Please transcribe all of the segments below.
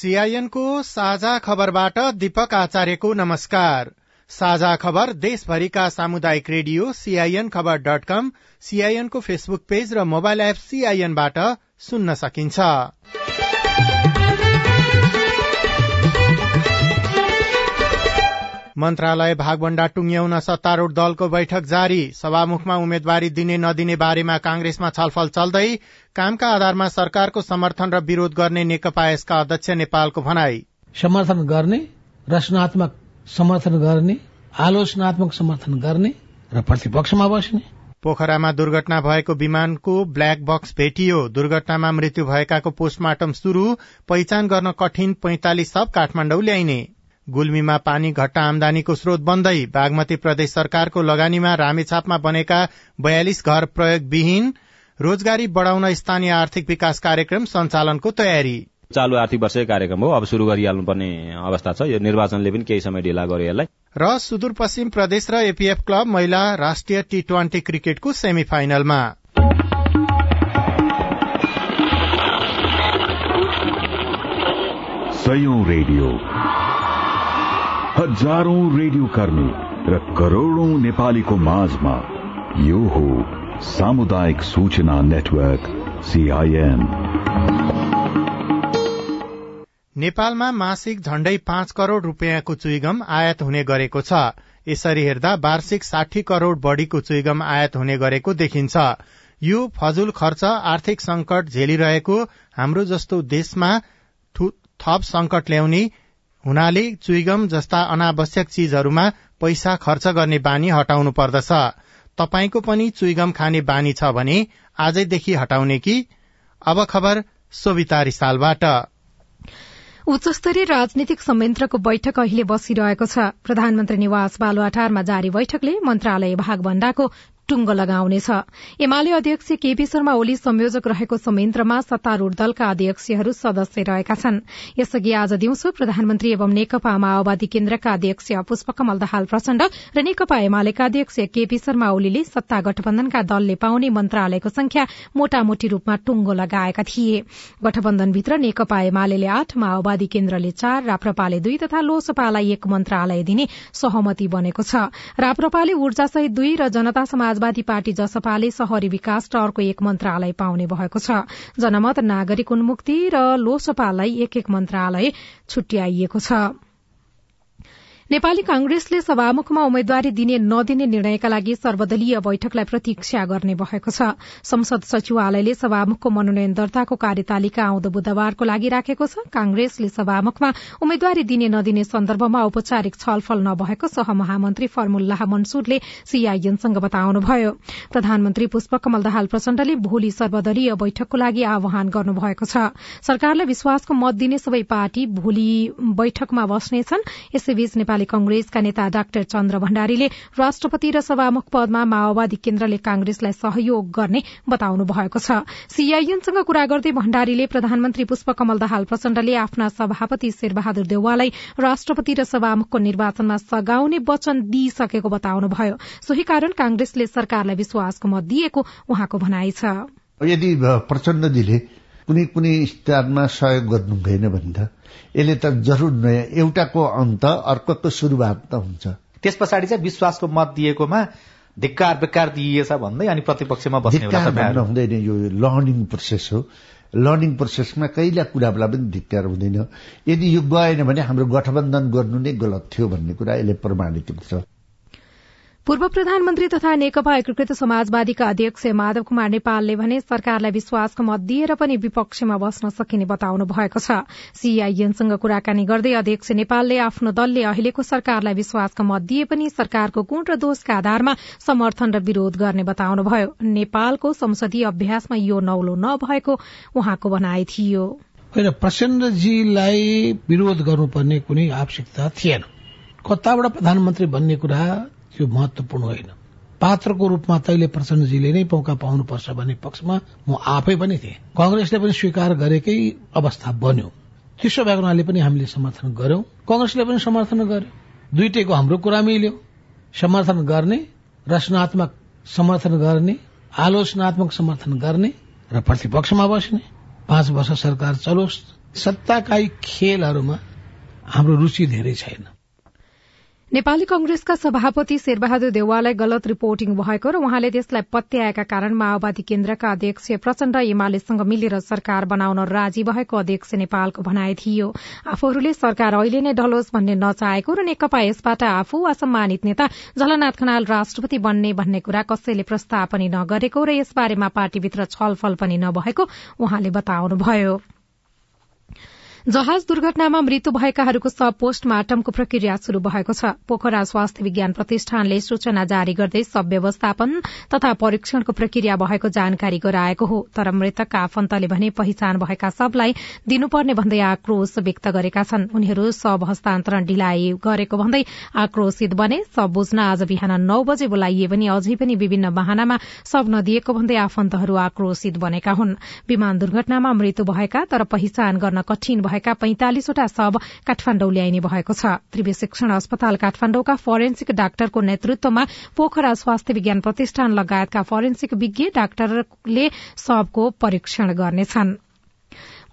सीआईएनको साझा खबरबाट दीपक आचार्यको नमस्कार। साझा खबर देशभरिका सामुदायिक radio CIN Khabar dot com सीआईएनको फेसबुक पेज र मोबाइल एप सीआईएनबाट सुन्न सकिन्छ। मन्त्रालय भागभण्डा टुंग्याउन सत्तारूढ़ दलको बैठक जारी। सभामुखमा उम्मेद्वारी दिने नदिने बारेमा कांग्रेसमा छलफल चल्दै कामका आधारमा सरकारको समर्थन र विरोध गर्ने नेकपा यसका अध्यक्ष नेपालको भनाई। समर्थन गर्ने रचनात्मक समर्थन गर्ने आलोचनात्मक समर्थन गर्ने र प्रतिपक्षमा बस्ने। पोखरामा दुर्घटना भएको विमानको ब्ल्याक बक्स भेटियो। दुर्घटनामा मृत्यु भएकाको पोस्टमार्टम शुरू पहिचान गर्न कठिन पैंतालिस सब काठमाडौँ ल्याइने। गुल्मीमा पानी घट्टा आमदानीको स्रोत बन्दै बागमती प्रदेश सरकारको लगानीमा रामेछापमा बनेका बयालिस घर प्रयोगविहीन रोजगारी बढ़ाउन स्थानीय आर्थिक विकास कार्यक्रम सञ्चालनको तयारी। चालु आर्थिक वर्षकै कार्यक्रम हो। अब शुरू गरिहाल्नुपर्ने अवस्था छ। यो निर्वाचनले पनि केही समय ढिला गर्यो यसलाई। र सुदूरपश्चिम प्रदेश र एपीएफ क्लब महिला राष्ट्रिय टी ट्वेन्टी क्रिकेटको सेमी फाइनलमा रेडियो। हजारौं रेडियो कर्मी र करोड़ौं नेपालीको माझमा यो हो सामुदायिक सूचना नेटवर्क सीआईएन नेपालमा मासिक झण्डै पाँच करोड़ रूपियाँको चुइगम आयात हुने गरेको छ। यसरी हेर्दा वार्षिक साठी करोड़ बढ़ीको चुइगम आयात हुने गरेको देखिन्छ। यो फजुल खर्च आर्थिक संकट झेलिरहेको हाम्रो जस्तो देशमा थप संकट ल्याउने हुनाले चुइगम जस्ता अनावश्यक चीजहरूमा पैसा खर्च गर्ने बानी हटाउनु पर्दछ। तपाईँको पनि चुइगम खाने बानी छ भने आजैदेखि हटाउने कि? अब खबर सोभिता रिसालबाट। उच्चस्तरीय राजनीतिक संयन्त्रको बैठक अहिले बसिरहेको छ। प्रधानमन्त्री निवास बालुवाटारमा जारी बैठकले मन्त्रालय भागभण्डाको टुङ्गो लगाउनेछ। एमाले अध्यक्ष केपी शर्मा ओली संयोजक रहेको संयन्त्रमा सत्तारूढ़ दलका अध्यक्षहरू सदस्य रहेका छन्। यसअघि आज दिउँसो प्रधानमन्त्री एवं नेकपा माओवादी केन्द्रका अध्यक्ष पुष्पकमल दाहाल प्रचण्ड र नेकपा एमालेका अध्यक्ष केपी शर्मा ओलीले सत्ता गठबन्धनका दलले पाउने मन्त्रालयको संख्या मोटामोटी रूपमा टुङ्गो लगाएका थिए। गठबन्धनभित्र नेकपा एमाले आठ माओवादी केन्द्रले चार राप्रपाले दुई तथा लोसपालाई एक मन्त्रालय दिने सहमति बनेको छ। राप्रपाले ऊर्जासहित दुई र जनता समाज समाजवादी पार्टी जसपाले शहरी विकास र अर्को एक मन्त्रालय पाउने भएको छ। जनमत नागरिक उन्मुक्ति र लोसपालाई एक एक मन्त्रालय छुट्याइएको छ। नेपाली कांग्रेसले सभामुखमा उम्मेद्वारी दिने नदिने निर्णयका लागि सर्वदलीय बैठकलाई प्रतीक्षा गर्ने भएको छ। संसद सचिवालयले सभामुखको मनोनयन दर्ताको कार्यतालिका आउँदो बुधबारको लागि राखेको छ। कांग्रेसले सभामुखमा उम्मेद्वारी दिने नदिने सन्दर्भमा औपचारिक छलफल नभएको सहमहामन्त्री फर्मुल्लाह मनसुरले सीआईएनसँग बताउनुभयो। प्रधानमन्त्री पुष्पकमल दाहाल प्रचण्डले भोलि सर्वदलीय बैठकको लागि आह्वान गर्नुभएको छ। सरकारलाई विश्वासको मत दिने सबै पार्टी भोलि बैठकमा बस्नेछन्। यसैबीच नेपाली नेपाली कंग्रेसका नेता डाक्टर चन्द्र भण्डारीले राष्ट्रपति र सभामुख पदमा माओवादी केन्द्रले कांग्रेसलाई सहयोग गर्ने बताउनु भएको छ। सीआईएनसँग कुरा गर्दै भण्डारीले प्रधानमन्त्री पुष्पकमल दाहाल प्रचण्डले आफ्ना सभापति शेरबहादुर देउवालाई राष्ट्रपति र सभामुखको निर्वाचनमा सघाउने वचन दिइसकेको बताउनुभयो। सोही कारण कांग्रेसले सरकारलाई विश्वासको मत दिएको उहाँको भनाइ छ। यदि प्रचण्डजीले कुनै कुनै स्तरमा सहयोग गर्नु भएन भने त यसले त जरुर नयाँ एउटाको अन्त अर्कोको सुरुवात त हुन्छ। त्यस पछाडि चाहिँ विश्वासको मत दिएकोमा धिक्कार बेकार दिइएछ भन्दै अनि प्रतिपक्षमा बस्ने हुँदैन यो लर्निङ प्रोसेस हो। लर्निङ प्रोसेसमा कहिल्यै कुरालाई पनि धिक्कार हुँदैन। यदि यो गएन भने हाम्रो गठबन्धन गर्नु नै गलत थियो भन्ने कुरा यसले प्रमाणित हुन्छ। पूर्व प्रधानमन्त्री तथा नेकपा एकीकृत समाजवादीका अध्यक्ष माधव कुमार नेपालले भने सरकारलाई विश्वासको मत दिएर पनि विपक्षमा बस्न सकिने बताउनु भएको छ। सीआईएनसँग कुराकानी गर्दै अध्यक्ष नेपालले आफ्नो दलले अहिलेको सरकारलाई विश्वासको मत दिए पनि सरकारको गुण र दोषका आधारमा समर्थन र विरोध गर्ने बताउनुभयो। नेपालको संसदीय अभ्यासमा यो नौलो नभएको उहाँको भनाइ थियो। होइन प्रचण्डजीलाई विरोध गर्नुपर्ने कुनै आवश्यकता थिएन। कताबाट प्रधानमन्त्री भन्ने कुरा त्यो महत्वपूर्ण होइन। पात्रको रूपमा तैले प्रचण्डजीले नै मौका पाउनुपर्छ भन्ने पक्षमा म आफै पनि थिएँ। कंग्रेसले पनि स्वीकार गरेकै अवस्था बन्यो। त्यसो भएको हुनाले पनि हामीले समर्थन गर्यौं। कंग्रेसले पनि समर्थन गर्यो। दुइटैको हाम्रो कुरा मिल्यो। समर्थन गर्ने रचनात्मक समर्थन गर्ने आलोचनात्मक समर्थन गर्ने र प्रतिपक्षमा बस्ने। पाँच वर्ष सरकार चलोस् सत्ताकाई खेलहरूमा हाम्रो रुचि धेरै छैन। नेपाली कंग्रेसका सभापति शेरबहादुर देवाललाई गलत रिपोर्टिङ भएको र उहाँले त्यसलाई पत्याएका कारण माओवादी केन्द्रका अध्यक्ष प्रचण्ड एमालेसँग मिलेर सरकार बनाउन राजी भएको अध्यक्ष नेपालको भनाइ थियो। आफूहरूले सरकार अहिले नै ढलोस् भन्ने नचाहेको र नेकपा यसबाट आफू असम्मानित नेता झलनाथ खनाल राष्ट्रपति बन्ने भन्ने कुरा कसैले प्रस्ताव पनि नगरेको र यसबारेमा पार्टीभित्र छलफल पनि नभएको उहाँले बताउनुभयो। जहाज दुर्घटनामा मृत्यु भएकाहरूको सब पोस्टमार्टमको प्रक्रिया शुरू भएको छ। पोखरा स्वास्थ्य विज्ञान प्रतिष्ठानले सूचना जारी गर्दै सब व्यवस्थापन तथा परीक्षणको प्रक्रिया भएको जानकारी गराएको हो। तर मृतकका आफन्तले भने पहिचान भएका सबलाई दिनुपर्ने भन्दै आक्रोश व्यक्त गरेका छन्। उनीहरू सब हस्तान्तरण ढिलाइ गरेको भन्दै आक्रोशित बने सब बुझ्न आज बिहान नौ बजे बोलाइए पनि अझै पनि विभिन्न वाहनामा सब नदिएको भन्दै आफन्तहरू आक्रोशित बनेका हुन्। विमान दुर्घटनामा मृत्यु भएका तर पहिचान गर्न कठिन भएका पैंतालिसवटा शव काठमाण्डौ ल्याइने भएको छ। त्रिवी शिक्षण अस्पताल काठमाण्डौका फोरेन्सिक डाक्टरको नेतृत्वमा पोखरा स्वास्थ्य विज्ञान प्रतिष्ठान लगायतका फोरेन्सिक विज्ञ डाक्टरले शवको परीक्षण गर्नेछन्।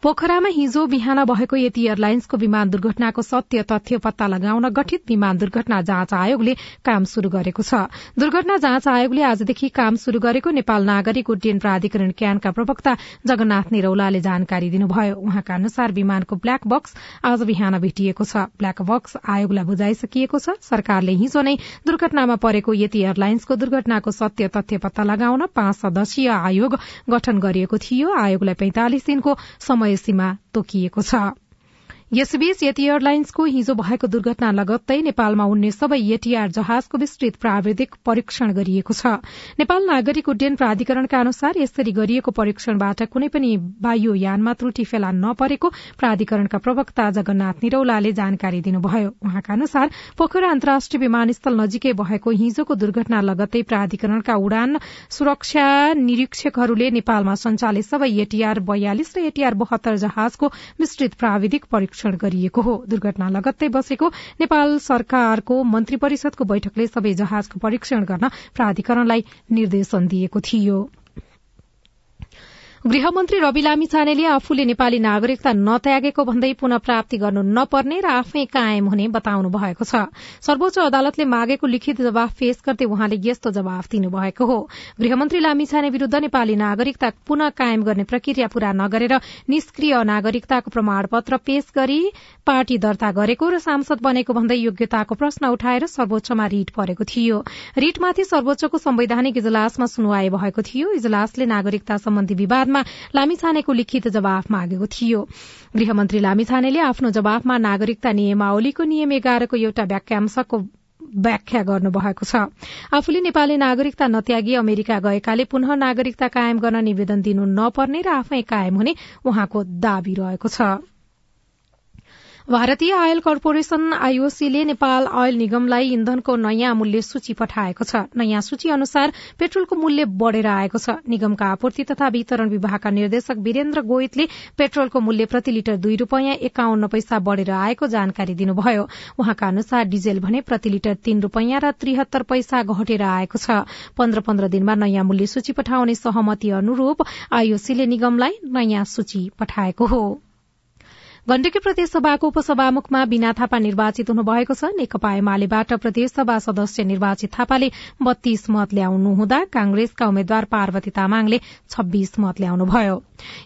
पोखरामा हिजो बिहान भएको यति एयरलाइन्सको विमान दुर्घटनाको सत्य तथ्य पत्ता लगाउन गठित विमान दुर्घटना जाँच आयोगले काम शुरू गरेको छ। दुर्घटना जाँच आयोगले आजदेखि काम शुरू गरेको नेपाल नागरिक उड्डयन प्राधिकरण क्यानका प्रवक्ता जगन्नाथ निरौलाले जानकारी दिनुभयो। उहाँका अनुसार विमानको ब्ल्याक बक्स आज बिहान भेटिएको छ। ब्ल्याक बक्स आयोगलाई बुझाइसकिएको छ। सरकारले हिजो नै दुर्घटनामा परेको यति एयरलाइन्सको दुर्घटनाको सत्य तथ्य पत्ता लगाउन पाँच सदस्यीय आयोग गठन गरिएको थियो। आयोगलाई पैंतालिस दिनको समय समय सीमा तोकिएको छ यसबीच यति एयरलाइन्सको हिजो भएको दुर्घटना लगत्तै नेपालमा उड्ने सबै एटीआर जहाजको विस्तृत प्राविधिक परीक्षण गरिएको छ। नेपाल नागरिक उड्डयन प्राधिकरणका अनुसार यसरी गरिएको परीक्षणबाट कुनै पनि वायुयानमा त्रुटि फेला नपरेको प्राधिकरणका प्रवक्ता जगन्नाथ निरौलाले जानकारी दिनुभयो। उहाँका अनुसार पोखरा अन्तर्राष्ट्रिय विमानस्थल नजिकै भएको हिजोको दुर्घटना लगत्तै प्राधिकरणका उडान सुरक्षा निरीक्षकहरूले नेपालमा सञ्चालित सबै एटीआर बयालिस र एटीआर बहत्तर जहाजको विस्तृत प्राविधिक परीक्षण परीक्षण गरिएको हो। दुर्घटना लगत्तै बसेको नेपाल सरकारको मन्त्री परिषदको बैठकले सबै जहाजको परीक्षण गर्न प्राधिकरणलाई निर्देशन दिएको थियो। गृहमन्त्री रवि लामिछानेले आफूले नेपाली नागरिकता नत्यागेको भन्दै पुनः प्राप्ति गर्नु नपर्ने र आफै कायम हुने बताउनु भएको छ। सर्वोच्च अदालतले मागेको लिखित जवाफ पेश गर्दै उहाँले यस्तो जवाफ दिनुभएको हो। गृहमन्त्री लामिछाने विरूद्ध नेपाली नागरिकता पुनः कायम गर्ने प्रक्रिया पूरा नगरेर निष्क्रिय नागरिकताको प्रमाणपत्र पेश गरी पार्टी दर्ता गरेको र सांसद बनेको भन्दै योग्यताको प्रश्न उठाएर सर्वोच्चमा रिट परेको थियो। रिटमाथि सर्वोच्चको संवैधानिक इजलासमा सुनवाई भएको थियो। इजलासले नागरिकता सम्बन्धी विवादमा लामिछानेको लिखित जवाफ मागेको थियो। गृहमन्त्री लामिछानेले आफ्नो जवाफमा नागरिकता नियमावलीको नियम एघारको एउटा व्याख्यांशको व्याख्या गर्नुभएको छ। आफूले नेपाली नागरिकता नत्यागी अमेरिका गएकाले पुनः नागरिकता कायम गर्न निवेदन दिनु नपर्ने र आफै कायम हुने उहाँको दावी रहेको छ। भारतीय आयल कर्पोरेशन आईओसीले नेपाल आयल निगमलाई इन्धनको नयाँ मूल्य सूची पठाएको छ। नयाँ सूची अनुसार पेट्रोलको मूल्य बढ़ेर आएको छ। निगमका आपूर्ति तथा वितरण विभागका निर्देशक वीरेन्द्र गोइतले पेट्रोलको मूल्य प्रति लिटर दुई रूपियाँ एकाउन्न पैसा बढ़ेर आएको जानकारी दिनुभयो। उहाँका अनुसार डिजेल भने प्रति लिटर तीन रूपियाँ र त्रिहत्तर पैसा घटेर आएको छ। पन्ध्र पन्ध्र दिनमा नयाँ मूल्य सूची पठाउने सहमति अनुरूप आईओसीले निगमलाई नयाँ सूची पठाएको हो। गण्डकी प्रदेशसभाको उपसभामुखमा बिना थापा निर्वाचित हुनुभएको छ। नेकपा एमालेबाट प्रदेशसभा सदस्य निर्वाचित थापाले बत्तीस मत ल्याउनुहुँदा कांग्रेसका उम्मेद्वार पार्वती तामाङले छब्बीस मत ल्याउनुभयो।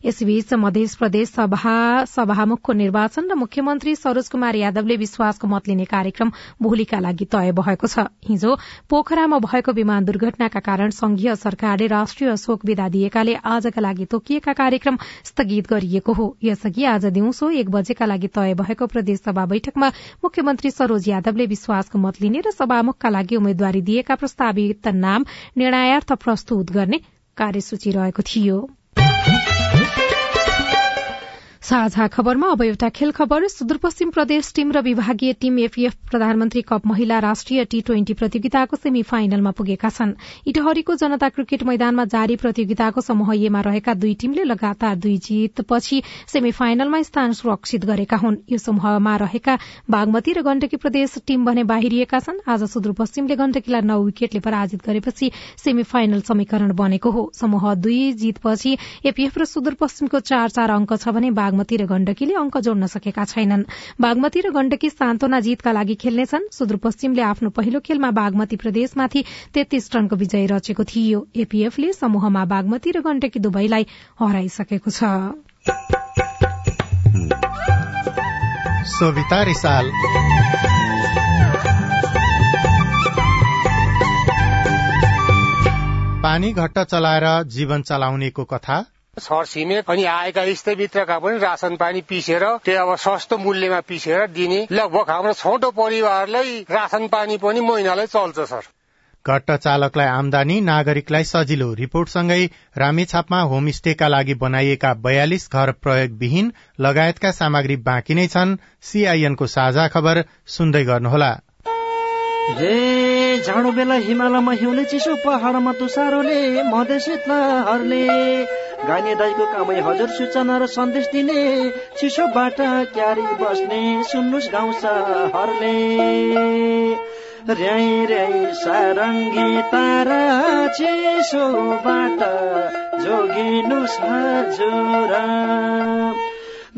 यसबीच मध्य प्रदेश सभा सभामुखको निर्वाचन र मुख्यमन्त्री सरोज कुमार यादवले विश्वासको मत लिने कार्यक्रम भोलिका लागि तय भएको छ। हिजो पोखरामा भएको विमान दुर्घटनाका कारण संघीय सरकारले राष्ट्रिय शोक विदा दिएकाले आजका लागि तोकिएका कार्यक्रम स्थगित गरिएको हो। यसअघि आज दिउँसो एक बजेका लागि तय भएको प्रदेशसभा बैठकमा मुख्यमन्त्री सरोज यादवले विश्वासको मत लिने र सभामुखका लागि उम्मेद्वारी दिएका प्रस्तावित नाम निर्णयार्थ प्रस्तुत गर्ने कार्यसूची रहेको थियो। साझा खबरमा अब एउटा खेल खबर। सुदूरपश्चिम प्रदेश टीम र विभागीय टीम एफईएफ प्रधानमन्त्री कप महिला राष्ट्रिय टी ट्वेन्टी प्रतियोगिताको सेमी फाइनलमा पुगेका छन्। इटहरीको जनता क्रिकेट मैदानमा जारी प्रतियोगिताको समूह एमा रहेका दुई टीमले लगातार दुई जितपछि सेमी फाइनलमा स्थान सुरक्षित गरेका हुन्। यो समूहमा रहेका बागमती र गण्डकी प्रदेश टीम भने बाहिरिएका छन्। आज सुदूरपश्चिमले गण्डकीलाई नौ विकेटले पराजित गरेपछि सेमी फाइनल समीकरण बनेको हो। समूह दुई जितपछि एपीएफ र सुदूरपश्चिमको चार चार अंक छ भने बागमती र गण्डकीले अंक जोड्न सकेका छैनन्। बागमती र गण्डकी सान्तोना जीतका लागि खेल्नेछन् सुदूरपश्चिमले आफ्नो पहिलो खेलमा बागमती प्रदेशमाथि तेत्तीस रनको विजय रचेको थियो। एपीएफले समूहमा बागमती र गण्डकी दुवैलाई हराइसकेको छ। पानी घट्ट चलाएर जीवन चलाउनेको कथा। छर छिमेक अनि आएका इष्टमित्रका पनि राशन पानी पिसेर त्यो अब सस्तो मूल्यमा पिसेर दिने। लगभग हाम्रो छोटो परिवारलाई राशन पानी पनि महिनालाई चल्छ सर। घट्ट चालकलाई आमदानी नागरिकलाई सजिलो। रिपोर्टसँगै रामेछापमा होमस्टेका लागि बनाइएका बयालिस घर प्रयोगविहीन लगायतका सामग्री बाँकी नै छन्। सीआईएनको साझा खबर सुन्दै गर्नुहोला। हिमालयमा हिउँले चिसो पहाडमा तुसारोले मधेसी गाने दाईको कामै हजुर सूचना र सन्देश दिने। चिसोबाट क्यारी बस्ने सुन्नुहोस् गाउँछ हरले। र्याई र्याई सारङ्गी तारा चिसोबाट जोगिनुहोस् हजुर।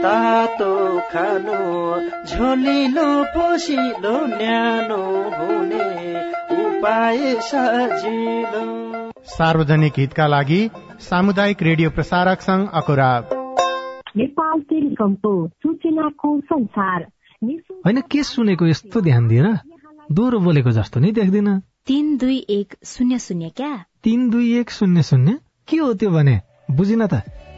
तातो खानु झोलिलो पोसिलो न्यानो हुने उपाय सजिलो। सार्वजनिक हितका लागि सामुदायिक रेडियो प्रसारक संघ अकुरा नेपाल टेलिकमको सूचनाको संसार। होइन के सुनेको यस्तो ध्यान दिएर दोहोरो बोलेको जस्तो नै देख्दिन। तिन दुई एक शून्य शून्य क्या? तिन दुई एक शून्य शून्य? के हो त्यो भने? बुझिन त।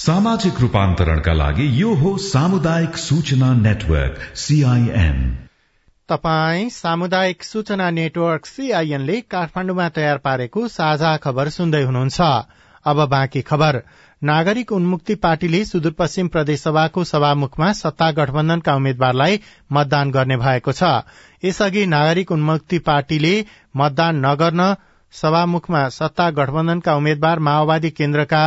सामाजिक रूपान्तरणका लागि यो हो सामुदायिक सूचना नेटवर्क सीआईएन तपाई सामुदायिक सूचना नेटवर्क सीआईएनले काठमाडौँमा तयार पारेको साझा खबर सुन्दै हुनुहुन्छ। अब बाँकी खबर। नागरिक उन्मुक्ति पार्टीले सुदूरपश्चिम प्रदेशसभाको सभामुखमा सत्ता गठबन्धनका उम्मेद्वारलाई मतदान गर्ने भएको छ। यसअघि नागरिक उन्मुक्ति पार्टीले मतदान नगर्न सभामुखमा सत्ता गठबन्धनका उम्मेद्वार माओवादी केन्द्रका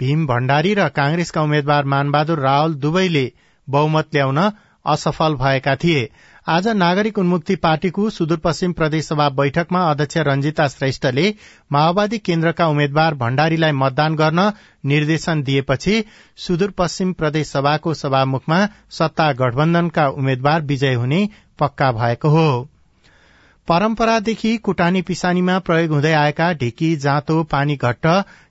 भीम भण्डारी र कांग्रेसका उम्मेद्वार मानबहादुर रावल दुवैले बहुमत ल्याउन असफल भएका थिए। आज नागरिक उन्मुक्ति पार्टीको सुदूरपश्चिम प्रदेशसभा बैठकमा अध्यक्ष रंजिता श्रेष्ठले माओवादी केन्द्रका उम्मेद्वार भण्डारीलाई मतदान गर्न निर्देशन दिएपछि सुदूरपश्चिम प्रदेशसभाको सभामुखमा सत्ता गठबन्धनका उम्मेद्वार विजय हुने पक्का भएको हो। परम्परादेखि कुटानी पिसानीमा प्रयोग हुँदै आएका ढिकी जाँतो पानी घट्ट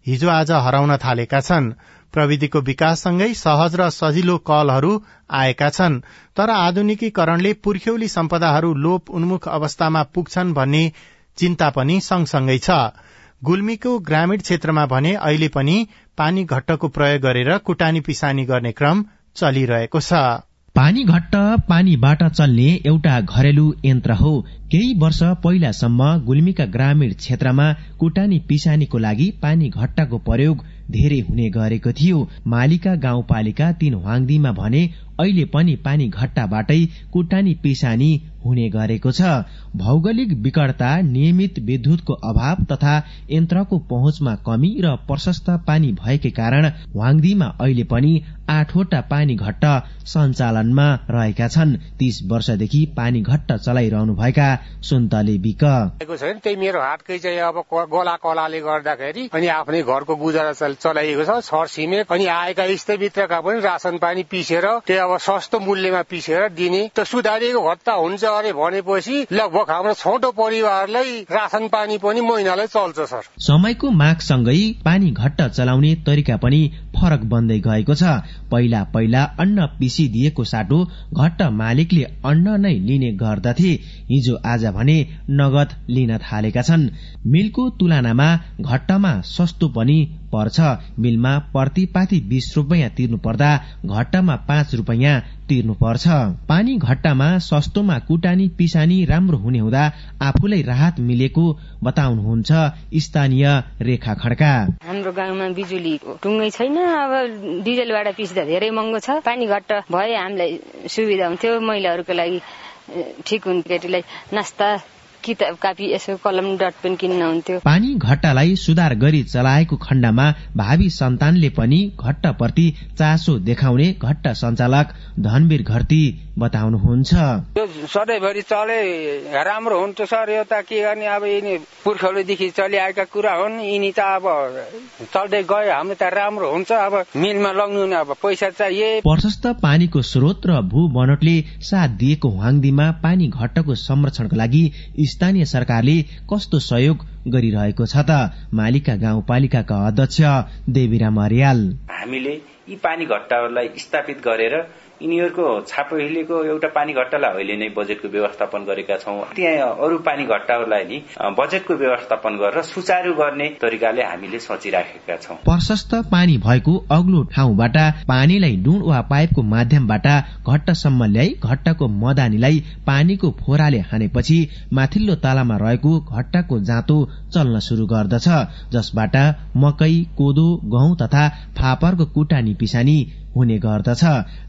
हिजो आज हराउन थालेका छन्। प्रविधिको विकाससँगै सहज र सजिलो कलहरू आएका छन्। तर आधुनिकीकरणले पुर्ख्यौली सम्पदाहरू लोप उन्मुख अवस्थामा पुग्छन् भन्ने चिन्ता पनि सँगसँगै छ। गुल्मीको ग्रामीण क्षेत्रमा भने अहिले पनि पानी घट्टको प्रयोग गरेर कुटानी पिसानी गर्ने क्रम चलिरहेको छ। पानी घट्ट पानीबाट चल्ने एउटा घरेलु यन्त्र हो। केही वर्ष पहिलासम्म गुल्मीका ग्रामीण क्षेत्रमा कुटानी पिसानीको लागि पानी घट्टाको प्रयोग धेरै हुने गरेको थियो। मालिका गाउँपालिका तीन वाङदीमा भने अहिले पनि पानी घट्टाबाटै कुटानी पिसानी हुने गरेको छ। भौगोलिक विकटता नियमित विद्युतको अभाव तथा यन्त्रको पहुँचमा कमी र प्रशस्त पानी भएकै कारण वाङदीमा अहिले पनि आठवटा पानी घट्ट सञ्चालनमा रहेका छन्। तीस वर्षदेखि पानी घट्ट चलाइरहनु भएका सुन्तले बिक। त्यही मेरो हातकै चाहिँ अब गोला कलाले गर्दाखेरि अनि आफ्नै घरको गुजारा चलाइएको छ। छर छिमेक अनि आएका इष्टमित्रका पनि रासन पानी पिसेर त्यो अब सस्तो मूल्यमा पिसेर दिने। त सुधारिएको भत्ता हुन्छ अरे भनेपछि लगभग हाम्रो छोटो परिवारलाई रासन पानी पनि महिनालाई चल्छ सर। समयको मागसँगै पानी घट्ट चलाउने तरिका पनि फरक बन्दै गएको छ। पहिला पहिला अन्न पिसिदिएको साटो घट्ट मालिकले अन्न नै लिने गर्दथे। हिजो आज भने नगद लिन थालेका छन्। मिलको तुलनामा घट्टमा सस्तो पनि पर्छ। मिलमा प्रतिपाती बीस रूपियाँ तिर्नु पर्दा घट्टामा पाँच रूपियाँ तिर्नुपर्छ। पानी घट्टामा सस्तोमा कुटानी पिसानी राम्रो हुने हुँदा आफूलाई राहत मिलेको बताउनुहुन्छ स्थानीय रेखा खड्का। हाम्रो गाउँमा बिजुलीको टुङ्गै छैन। अब डिजलबाट पिस्दा धेरै महँगो छ। पानी घट्ट भए हामीलाई सुविधा हुन्थ्यो। महिलाहरूको लागि ठिक हुन्थ्यो। केटीलाई नास्ता किताब कापी यसो कलम डट पेन किन्न हुन्थ्यो। पानी घट्टालाई सुधार गरी चलाएको खण्डमा भावी सन्तानले पनि घट्टप्रति चासो देखाउने घट्ट सञ्चालक धनवीर घरती बताउनुहुन्छ। यो सधैँभरि चले राम्रो हुन्छ सर यो त के गर्ने? अब यिनी पुर्खौलीदेखि चलिआएका कुरा हुन् यिनी त अब चल्दै गयो हाम्रो त राम्रो हुन्छ अब मिलमा लग्नु अब पैसा चाहिए। प्रशस्त पानीको स्रोत र भू बनोटले साथ दिएको वाङदीमा पानी घट्टको संरक्षणको लागि स्थानीय सरकारले कस्तो सहयोग गरिरहेको छ त? मालिका गाउँपालिकाका अध्यक्ष देवीराम अर्याल। हामीले यी पानी घट्टाहरूलाई स्थापित गरेर यिनीहरूको छापहिलेको एउटा पानी घट्टालाई अहिले नै बजेटको व्यवस्थापन गरेका छौँ। त्यहाँ अरू पानी घट्टाहरूलाई नि बजेटको व्यवस्थापन गरेर सुचारू गर्ने तरिकाले हामीले सोचिराखेका छौँ। प्रशस्त पानी भएको अग्लो ठाउँबाट पानीलाई डुण वा पाइपको माध्यमबाट घट्टसम्म ल्याई घट्टाको मदानीलाई पानीको फोराले हानेपछि माथिल्लो तालामा रहेको घट्टाको जाँतो चल्न शुरू गर्दछ जसबाट मकै कोदो गहुँ तथा फापरको कुटानी पिसानी हुने गर्दछ।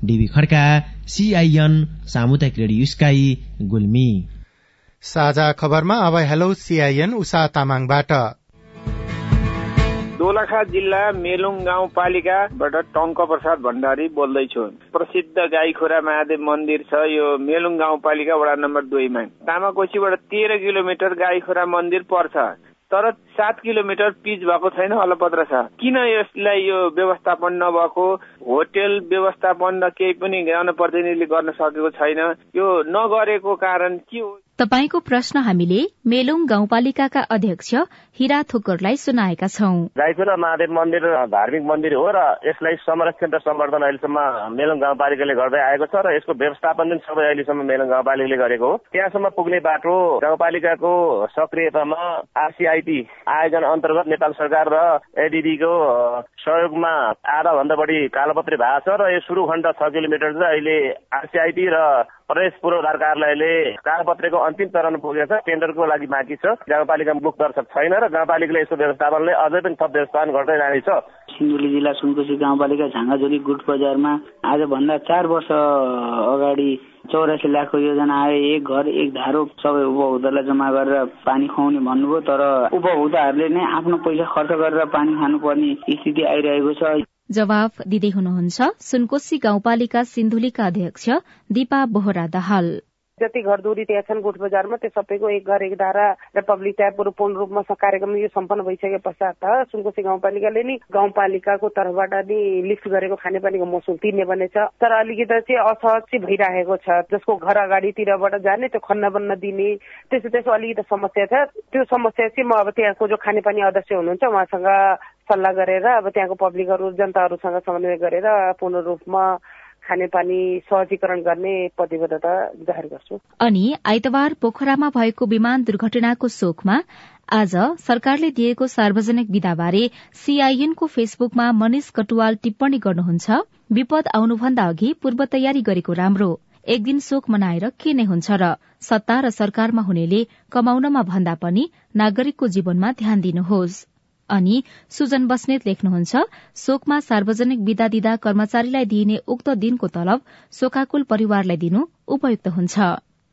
डिबी खड्का सीआईएन सामुदायिक रेडियो स्काई गुल्मी। साझा खबरमा अब हेलो सीआईएन उषा तामाङबाट। दोलखा जिल्ला मेलुङ गाउँपालिकाबाट टङ्क प्रसाद भण्डारी बोल्दैछु। प्रसिद्ध गाईखोरा महादेव मन्दिर छ यो मेलुङ गाउँपालिका वडा नम्बर दुईमा। तामाकोशीबाट तेह्र किलोमिटर गाईखोरा मन्दिर पर्छ। तर सात किलोमिटर पिच भएको छैन अलपत्र छ किन यसलाई यो व्यवस्थापन नभएको? होटेल व्यवस्थापन र केही पनि जनप्रतिनिधिले गर्न सकेको छैन। यो नगरेको कारण के हो? तपाईँको प्रश्न हामीले मेलुङ गाउँपालिकाका अध्यक्ष हिरा थोकरलाई सुनाएका छौं। गाईखोला महादेव मन्दिर धार्मिक मन्दिर हो र यसलाई संरक्षण र सम्वर्धन अहिलेसम्म मेलुङ गाउँपालिकाले गर्दै आएको छ र यसको व्यवस्थापन पनि सबै अहिलेसम्म मेलुङ गाउँपालिकाले गरेको हो। त्यहाँसम्म पुग्ने बाटो गाउँपालिकाको सक्रियतामा आरसीआईटी आयोजन अन्तर्गत नेपाल सरकार र एडिडीको सहयोगमा आधा भन्दा बढी कालोपत्री भएको छ र यो सुरु खण्ड छ किलोमिटर चाहिँ अहिले आरसीआईटी र प्रदेश पूर्वाधार कार्यालयले कागपत्रेको अन्तिम चरण पुगेको छ टेन्डरको लागि बाँकी छ। गाउँपालिका मुख दर्शक छैन र गाउँपालिकाले यसको व्यवस्थापनले अझै पनि थप व्यवस्थापन गर्दै जानेछ सिन्धुली जिल्ला सुनकोशी गाउँपालिका झाँगाझोली गुट बजारमा आजभन्दा चार वर्ष अगाडि चौरासी लाखको योजना आयो एक घर एक धारो सबै उपभोक्तालाई जम्मा गरेर पानी खुवाउने भन्नुभयो तर उपभोक्ताहरूले नै आफ्नो पैसा खर्च गरेर पानी खानुपर्ने स्थिति आइरहेको छ। जवाफ दिँदै हुनुहुन्छ सुनकोशी गाउँपालिका सिन्धुलीका अध्यक्ष दिपा बोहरा दाहाल। जति घर दूरी त्यहाँ छन् गोठ बजारमा त्यो सबैको एक घर एक धारा र पब्लिक ट्यापहरू पूर्ण रूपमा कार्यक्रम यो सम्पन्न भइसके पश्चात सुनकोशी गाउँपालिकाले नि गाउँपालिकाको तर्फबाट नि लिफ्ट गरेको खानेपानीको महसुल तिर्ने बनेछ तर अलिकति चाहिँ असहज चाहिँ भइरहेको छ। जसको घर अगाडितिरबाट जाने त्यो खन्न बन्न दिने त्यसो त्यसो अलिकति समस्या छ। त्यो समस्या चाहिँ म अब त्यहाँको जो खानेपानी अध्यक्ष हुनुहुन्छ उहाँसँग सल्लाह गरेर अब त्यहाँको पब्लिकहरू जनताहरूसँग समन्वय गरेर पूर्ण रूपमा खानेपानी सहजीकरण गर्ने प्रतिबद्धता जाहेर गर्छु। अनि आइतबार पोखरामा भएको विमान दुर्घटनाको शोकमा आज सरकारले दिएको सार्वजनिक विदाबारे सीआईएनको फेसबुकमा मनिष कटुवाल टिप्पणी गर्नुहुन्छ विपद आउनुभन्दा अघि पूर्व तयारी गरेको राम्रो। एक दिन शोक मनाएर के नै हुन्छ र सत्ता र सरकारमा हुनेले कमाउनमा भन्दा पनि नागरिकको जीवनमा ध्यान दिनुहोस्। अनि सुजन बस्नेत लेख्नुहुन्छ शोकमा सार्वजनिक विदा दिँदा कर्मचारीलाई दिइने उक्त दिनको तलब शोकाकुल परिवारलाई दिनु उपयुक्त हुन्छ।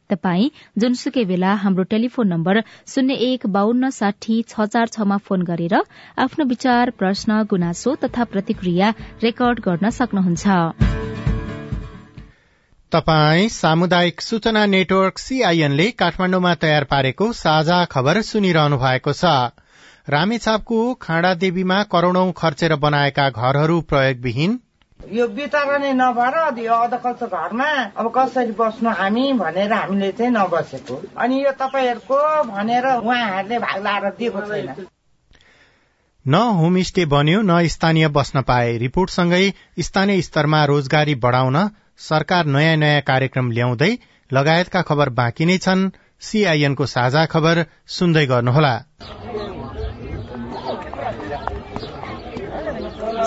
तपाई जुनसुकै बेला हाम्रो टेलिफोन नम्बर शून्य एक बान्न साठी छ चार छमा फोन गरेर आफ्नो विचार प्रश्न गुनासो तथा प्रतिक्रिया रेकर्ड गर्न सक्नुहुन्छ। तपाई सामुदायिक सूचना नेटवर्क सीआईएनले काठमाण्डुमा तयार पारेको साझा खबर सुनिरहनु भएको छ। रामेछापको खाँडादेवीमा करोड़ौं खर्चेर बनाएका घरहरू प्रयोगविहीन। यो वितरणै नभएर यो अधकल्चो घरमा अब कसरी बस्नु हामी भनेर हामीले चाहिँ नबसेको। अनि यो तपाईँहरूको भनेर उहाँहरूले भाग लाएर दिएको छैन। न होमस्टे बन्यो न स्थानीय बस्न पाए। रिपोर्टसँगै स्थानीय स्तरमा रोजगारी बढ़ाउन सरकार नयाँ नयाँ कार्यक्रम ल्याउँदै लगायतका खबर बाँकी नै छन्। सीआईएनको साझा खबर सुन्दै गर्नुहोला।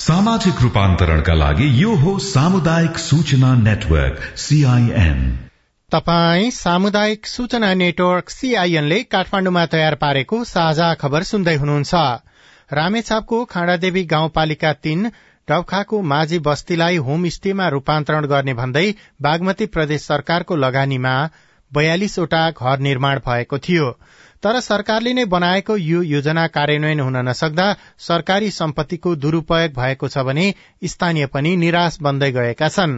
सामाजिक रूपान्तरणका लागि यो हो सामुदायिक सूचना नेटवर्क सीआईएन तपाई सामुदायिक सूचना नेटवर्क सीआईएनले काठमाण्डुमा तयार पारेको साझा खबर सुन्दै हुनुहुन्छ। रामेछापको खाँडादेवी गाउँपालिका तीन डबखाको माझी बस्तीलाई होमस्टेमा रूपान्तरण गर्ने भन्दै बागमती प्रदेश सरकारको लगानीमा बयालिसवटा घर निर्माण भएको थियो। तर सरकारले नै बनाएको यो योजना कार्यान्वयन हुन नसक्दा सरकारी सम्पत्तिको दुरूपयोग भएको छ भने स्थानीय पनि निराश बन्दै गएका छन्।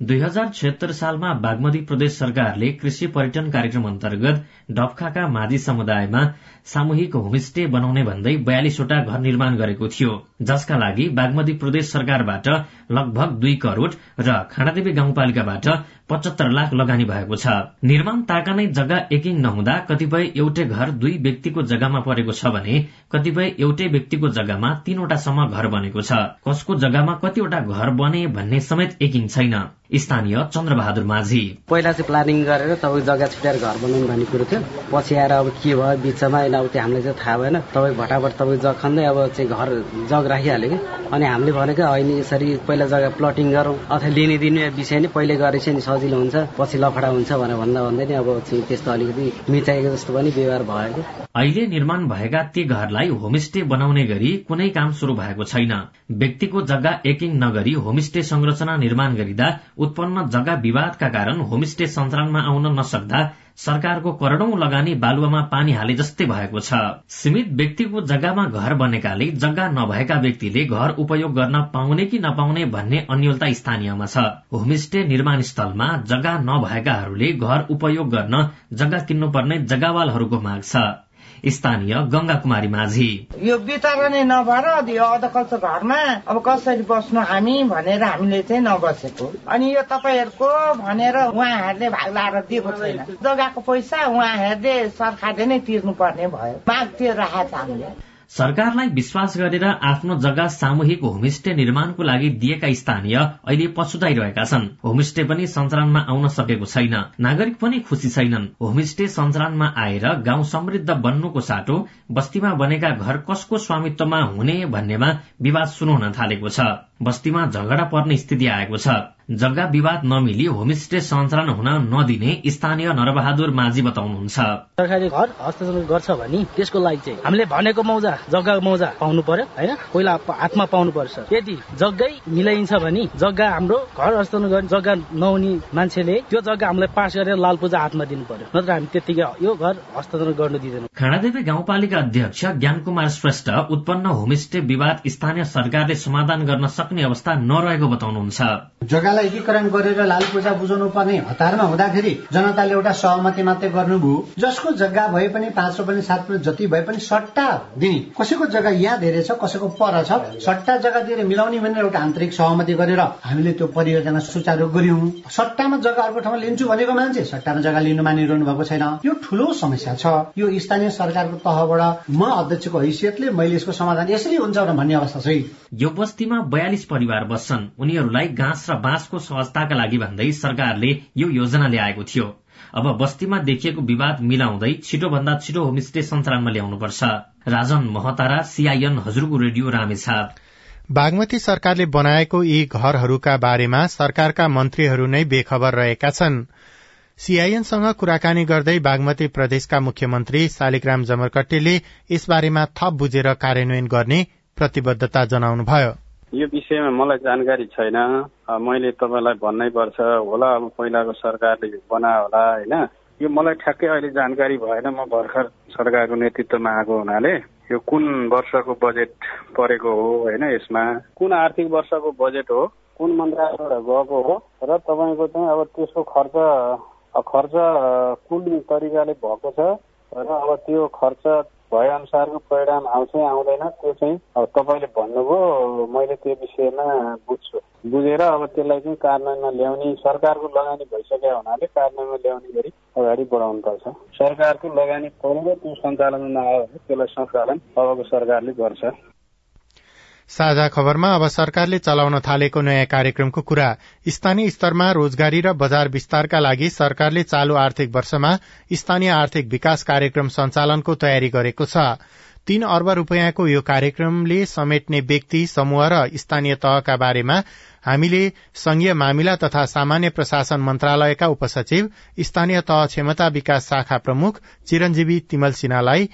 दुई हजार छिहत्तर सालमा बागमती प्रदेश सरकारले कृषि पर्यटन कार्यक्रम अन्तर्गत डबखाका माझी समुदायमा सामूहिक होमस्टे बनाउने भन्दै बयालिसवटा घर निर्माण गरेको थियो। जसका लागि बागमती प्रदेश सरकारबाट लगभग दुई करोड़ र खाँडादेवी गाउँपालिकाबाट पचहत्तर लाख लगानी भएको छ। निर्माण ताका नै जग्गा एकिङ नहुँदा कतिपय एउटै घर दुई व्यक्तिको जग्गामा परेको छ भने कतिपय एउटै व्यक्तिको जग्गामा तीनवटासम्म घर बनेको छ। कसको जग्गामा कतिवटा घर बने भन्ने समेत एकिङ छैन। स्थानीय चन्द्रबहादुर माझी। पहिला चाहिँ प्लानिङ गरेर तपाईँ जग्गा छुट्याएर घर बनाउनु भन्ने कुरो थियो। पछि आएर अब के भयो बिचमा अब त्यो हामीलाई चाहिँ थाहा भएन। तपाईँ भटाभट तपाईँ जग खन्दै अब चाहिँ घर जग राखिहाल्यो कि? अनि हामीले भनेको होइन यसरी पहिला जग्गा प्लटिङ गरौँ अथवा लिने दिने विषय नै पहिले गरेपछि नि सजिलो हुन्छ पछि लफडा हुन्छ भनेर भन्दा भन्दै नै अब त्यस्तो अलिकति मिचाएको जस्तो पनि व्यवहार भयो कि। अहिले निर्माण भएका ती घरलाई होमस्टे बनाउने गरी कुनै काम शुरू भएको छैन। व्यक्तिको जग्गा एकिङ नगरी होमस्टे संरचना निर्माण गरिँदा उत्पन्न जग्गा विवादका कारण होमस्टे सञ्चालनमा आउन नसक्दा सरकारको करोड़ौं लगानी बालुवामा पानी हाले जस्तै भएको छ। सीमित व्यक्तिको जग्गामा घर बनेकाले जग्गा नभएका व्यक्तिले घर उपयोग गर्न पाउने कि नपाउने भन्ने अन्यलता स्थानीयमा छ। होमस्टे निर्माण स्थलमा जग्गा नभएकाहरूले घर उपयोग गर्न जग्गा किन्नुपर्ने जग्गावालहरूको माग छ। स्थानीय गंगा कुमारी माझी। यो वितरणै नभएर यो अधकल्चो घरमा अब कसरी बस्नु हामी भनेर हामीले चाहिँ नबसेको। अनि यो तपाईँहरूको भनेर उहाँहरूले भाग लाएर दिएको छैन। जग्गाको पैसा उहाँहरूले सरकारले नै तिर्नु पर्ने भयो। माग त्यो राखेको हामीले। सरकारलाई विश्वास गरेर आफ्नो जग्गा सामूहिक होमस्टे निर्माणको लागि दिएका स्थानीय अहिले पछुताइरहेका छन्। होमस्टे पनि सञ्चालनमा आउन सकेको छैन। नागरिक पनि खुशी छैनन्। होमस्टे सञ्चालनमा आएर गाउँ समृद्ध बन्नुको साटो बस्तीमा बनेका घर कसको स्वामित्वमा हुने भन्नेमा विवाद सुरु हुन थालेको छ। बस्तीमा झगडा पर्ने स्थिति आएको छ। जग्गा विवाद नमिली होमस्टे सञ्चालन हुन नदिने स्थानीय नरबहादुर माझी बताउनुहुन्छ। सरकारले घर हस्तान्तरण गर्छ भने त्यसको लागि चाहिँ हामीले भनेको मौजा जग्गा मौजा पाउनु पर्यो होइन? पहिला हातमा पाउनु पर्छ यदि जग्गै मिलाइन्छ भने जग्गा हाम्रो घर हस्तान्तरण गर्ने जग्गा नहुने मान्छेले त्यो जग्गा हामीलाई पास गरेर लाल पूजा हातमा दिनु पर्यो। नत्र हामी त्यतिकै यो घर हस्तान्तरण गर्न दिँदैनौँ। खाँडादेवी गाउँपालिका अध्यक्ष ज्ञान कुमार श्रेष्ठ उत्पन्न होमस्टे विवाद स्थानीय सरकारले समाधान गर्न सक्ने अवस्था नरहेको बताउनुहुन्छ। जग्गालाई एकीकरण गरेर लाल पूजा बुझाउनु पर्ने हतारमा हुँदाखेरि जनताले एउटा सहमति मात्रै गर्नुभयो जसको जग्गा भए पनि पाँच पनि सात जति भए पनि सट्टा दिने। कसैको जग्गा यहाँ धेरै छ कसैको पर छ। सट्टा जग्गा दिएर मिलाउने भनेर एउटा आन्तरिक सहमति गरेर हामीले त्यो परियोजना सुचारू गर्यौं सट्टामा जग्गा अर्को ठाउँमा लिन्छु भनेको मान्छे सट्टामा जग्गा लिनु मानिरहनु भएको छैन। यो ठुलो समस्या छ। यो स्थानीय सरकारको तहबाट म अध्यक्षको हैसियतले मैले यसको समाधान यसरी हुन्छ भन्ने अवस्था छ। यो बस्तीमा बयालिस परिवार बस्छन्। उनीहरूलाई घाँस र बाँसको सहजताका लागि भन्दै सरकारले यो योजना ल्याएको थियो। अब बस्तीमा देखिएको विवाद मिलाउँदै छिटो भन्दा छिटो होमस्टे सञ्चालनमा ल्याउनुपर्छ। राजन महतारा सीआईएन हजुरको रेडियो रामेछाप। बागमती सरकारले बनाएको यी घरहरूका बारेमा सरकारका मन्त्रीहरू नै बेखबर रहेका छन्। सीआईएनसँग कुराकानी गर्दै बागमती प्रदेशका मुख्यमन्त्री शालिग्राम जमरकट्टीले यसबारेमा थप बुझेर कार्यान्वयन गर्ने प्रतिबद्धता जनाउनुभयो। यो विषयमा मलाई जानकारी छैन। मैले तपाईँलाई भन्नै पर्छ। होला अब पहिलाको सरकारले बनायो होला होइन? यो मलाई ठ्याक्कै अहिले जानकारी भएन। म भर्खर सरकारको नेतृत्वमा आएको हुनाले यो कुन वर्षको बजेट परेको हो होइन यसमा? कुन आर्थिक वर्षको बजेट हो कुन मन्त्रालयबाट गएको हो र तपाईँको चाहिँ अब त्यसको खर्च खर्च कुन तरिकाले भएको छ र अब त्यो खर्च भए अनुसारको परिणाम आउँछ आउँदैन त्यो चाहिँ अब तपाईँले भन्नुभयो मैले त्यो विषयमा बुझ्छु। बुझेर अब त्यसलाई चाहिँ कार्यान्वयनमा ल्याउने सरकारको लगानी भइसक्यो हुनाले कार्यान्वयनमा ल्याउने गरी अगाडि बढाउनु पर्छ सरकारको लगानी परेर त्यो सञ्चालनमा आयो भने त्यसलाई सञ्चालन अबको सरकारले गर्छ। साझा खबरमा अब सरकारले चलाउन थालेको नयाँ कार्यक्रमको कुरा। स्थानीय स्तरमा रोजगारी र बजार विस्तारका लागि सरकारले चालू आर्थिक वर्षमा स्थानीय आर्थिक विकास कार्यक्रम सञ्चालनको तयारी गरेको छ। तीन अर्ब रूपियाँको यो कार्यक्रमले समेट्ने व्यक्ति समूह र स्थानीय तहका बारेमा हामीले संघीय मामिला तथा सामान्य प्रशासन मन्त्रालयका उपसचिव स्थानीय तह क्षमता विकास शाखा प्रमुख चिरञ्जीवी तिमल सिन्हालाई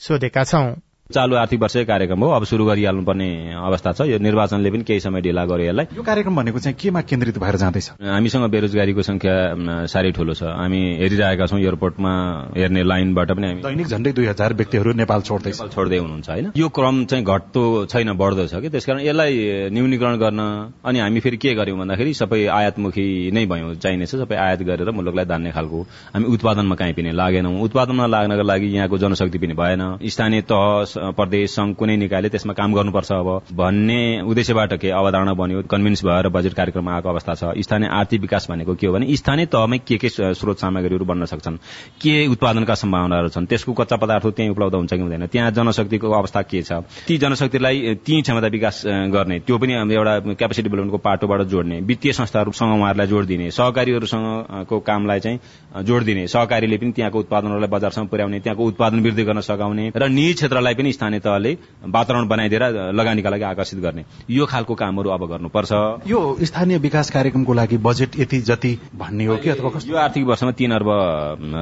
सोधेका छौं। चालु आर्थिक वर्ष कार्यक्रम हो। अब सुरु गरिहाल्नुपर्ने अवस्था छ। यो निर्वाचनले पनि केही समय ढिला गर्यो यसलाई। यो कार्यक्रम भनेको चाहिँ केमा केन्द्रित भएर जाँदैछ? हामीसँग बेरोजगारीको संख्या साह्रै ठूलो छ। हामी हेरिरहेका छौँ एयरपोर्टमा हेर्ने लाइनबाट पनि हामी दैनिक झण्डै दुई हजार व्यक्तिहरू नेपाल छोड्दैछ। छोड्दै हुनुहुन्छ होइन? यो क्रम चाहिँ घट्दो छैन बढ्दो छ कि? त्यसकारण यसलाई न्यूनीकरण गर्न अनि हामी फेरि के गर्यौँ भन्दाखेरि सबै आयातमुखी नै भयौँ। चाहिनेछ सबै आयात गरेर मुलुकलाई धान्ने खालको हामी उत्पादनमा काहीँ पनि लागेनौँ। उत्पादनमा लाग्नको लागि यहाँको जनशक्ति पनि भएन। स्थानीय तह प्रदेश संघ कुनै निकायले त्यसमा काम गर्नुपर्छ अब भन्ने उद्देश्यबाट के अवधारणा बन्यो कन्भिन्स भएर बजेट कार्यक्रम आएको अवस्था छ। स्थानीय आर्थिक विकास भनेको के हो भने स्थानीय तहमै के के स्रोत सामग्रीहरू बन्न सक्छन् के उत्पादनका सम्भावनाहरू छन् त्यसको कच्चा पदार्थ त्यहीँ उपलब्ध हुन्छ कि हुँदैन त्यहाँ जनशक्तिको अवस्था के छ ती जनशक्तिलाई ती क्षमता विकास गर्ने त्यो पनि एउटा क्यापेसिटी डेभलपमेन्टको पाटोबाट जोड्ने वित्तीय संस्थाहरूसँग उहाँहरूलाई जोड दिने सहकारीहरूसँगको कामलाई चाहिँ जोड दिने सहकारीले पनि त्यहाँको उत्पादनहरूलाई बजारसम्म पुर्याउने त्यहाँको उत्पादन वृद्धि गर्न सघाउने र निजी क्षेत्रलाई पनि पनि स्थानीय तहले वातावरण बनाइदिएर लगानीका लागि आकर्षित गर्ने। यो खालको कामहरू अब गर्नुपर्छ। यो स्थानीय विकास कार्यक्रमको लागि बजेट यति जति भन्ने हो कि अथवा यो आर्थिक वर्षमा तीन अर्ब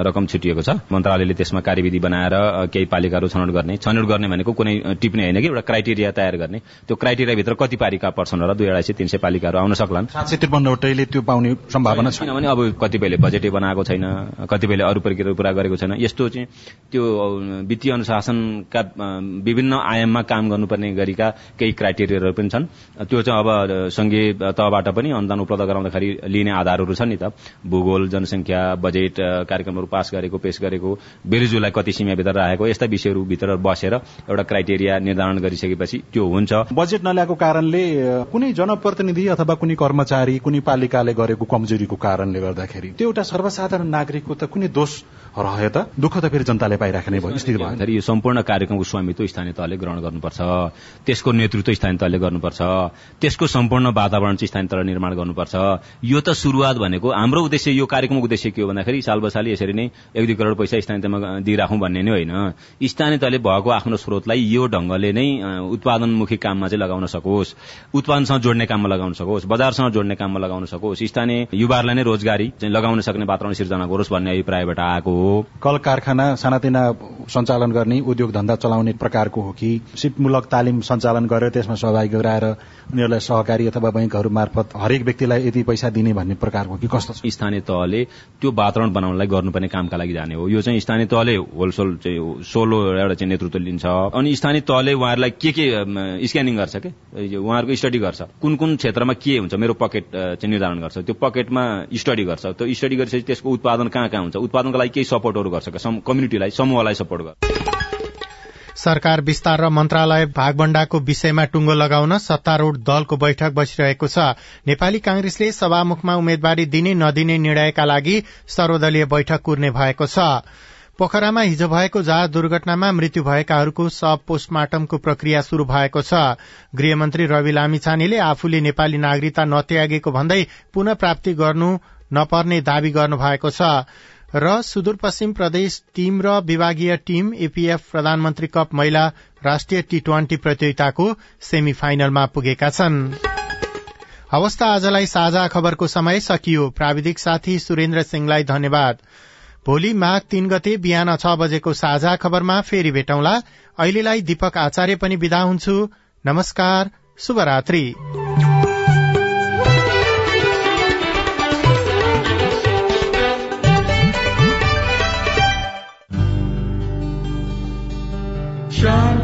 रकम छुटिएको छ। मन्त्रालयले त्यसमा कार्यविधि बनाएर केही पालिकाहरू छनौट गर्ने छनौट गर्ने भनेको कुनै टिप्ने होइन कि एउटा क्राइटेरिया तयार गर्ने। त्यो क्राइटेरियाभित्र कति पालिका पर्छन् होला दुई अढाई सय तिन सय पालिकाहरू आउन सक्लान्। सात सय त्रिपन्नवटैले त्यो पाउने सम्भावना छ। किनभने अब कतिपयले बजेटै बनाएको छैन कतिपयले अरू प्रक्रियाहरू पुरा गरेको छैन। यस्तो चाहिँ त्यो वित्तीय अनुशासनका विभिन्न आयाममा काम गर्नुपर्ने गरीका केही क्राइटेरियाहरू पनि छन्। त्यो चाहिँ अब संघीय तहबाट पनि अनुदान उपलब्ध गराउँदाखेरि लिने आधारहरू छन् नि त। भूगोल जनसङ्ख्या बजेट कार्यक्रमहरू पास गरेको पेश गरेको बेरुजुलाई कति सीमाभित्र राखेको यस्ता विषयहरूभित्र बसेर एउटा क्राइटेरिया निर्धारण गरिसकेपछि त्यो हुन्छ। बजेट नल्याएको कारणले कुनै जनप्रतिनिधि अथवा कुनै कर्मचारी कुनै पालिकाले गरेको कमजोरीको कारणले गर्दाखेरि त्यो एउटा सर्वसाधारण नागरिकको त कुनै दोष रह्यो त? दुःख त फेरि जनताले पाइराख्ने भयो। स्थिति भयो। यो सम्पूर्ण कार्यक्रमको स्वामित्व स्थानीय तहले ग्रहण गर्नुपर्छ। त्यसको नेतृत्व स्थानीय तहले गर्नुपर्छ। त्यसको सम्पूर्ण वातावरण चाहिँ स्थानीय तहले निर्माण गर्नुपर्छ। यो त शुरूआत भनेको हाम्रो उद्देश्य यो कार्यक्रमको उद्देश्य के हो भन्दाखेरि साल बसाली यसरी नै एक दुई करोड पैसा स्थानीय तहमा दिइराखौँ भन्ने नै होइन। स्थानीय तहले भएको आफ्नो स्रोतलाई यो ढंगले नै उत्पादनमुखी काममा चाहिँ लगाउन सकोस्। उत्पादनसँग जोड्ने काममा लगाउन सकोस्। बजारसँग जोड्ने काममा लगाउन सकोस्। स्थानीय युवाहरूलाई नै रोजगारी लगाउन सक्ने वातावरण सिर्जना गरोस् भन्ने अभिप्रायबाट आएको हो। कल कारखाना सानातिना सञ्चालन गर्ने उद्योग धन्दा चलाउने प्रकारको हो कि सिपमूलक तालिम सञ्चालन गरेर त्यसमा सहभागी गराएर उनीहरूलाई सहकारी अथवा बैङ्कहरू मार्फत हरेक व्यक्तिलाई यति पैसा दिने भन्ने प्रकारको कि कस्तो स्थानीय तहले त्यो वातावरण बनाउनलाई गर्नुपर्ने कामका लागि जाने हो। यो चाहिँ स्थानीय तहले होलसोल चाहिँ सोलो एउटा चाहिँ नेतृत्व लिन्छ। अनि स्थानीय तहले उहाँहरूलाई के के स्क्यानिङ गर्छ के? उहाँहरूको स्टडी गर्छ। कुन कुन क्षेत्रमा के हुन्छ? मेरो पकेट चाहिँ निर्धारण गर्छ। त्यो पकेटमा स्टडी गर्छ। त्यो स्टडी गरिसकेपछि त्यसको उत्पादन कहाँ कहाँ हुन्छ? उत्पादनको लागि केही सपोर्टहरू गर्छ कम्युनिटीलाई समूहलाई सपोर्ट गर्छ। सरकार विस्तार र मन्त्रालय भागबण्डाको विषयमा टुङ्गो लगाउन सत्तारूढ़ दलको बैठक बसिरहेको छ। नेपाली कांग्रेसले सभामुखमा उम्मेद्वारी दिने नदिने निर्णयका लागि सर्वदलीय बैठक कुर्ने भएको छ। पोखरामा हिजो भएको जहाज दुर्घटनामा मृत्यु भएकाहरूको सब पोस्टमार्टमको प्रक्रिया शुरू भएको छ। गृहमन्त्री रवि लामिछानेले आफूले नेपाली नागरिकता नत्यागेको भन्दै पुनः प्राप्ति गर्नु नपर्ने दावी गर्नु भएको छ। र सुदूरपश्चिम प्रदेश टीम र विभागीय टीम एपीएफ प्रधानमन्त्री कप महिला राष्ट्रिय टी ट्वेन्टी प्रतियोगिताको सेमी फाइनलमा पुगेका छन्। हवस् आजलाई साझा खबरको समय सकियो। प्राविधिक साथी सुरेन्द्र सिंहलाई धन्यवाद। भोलि माघ तीन गते बिहान छ बजेको साझा खबरमा फेरि भेटौँला। अहिलेलाई दीपक आचार्य पनि विदा हुन्छु। नमस्कार शुभरात्री। shine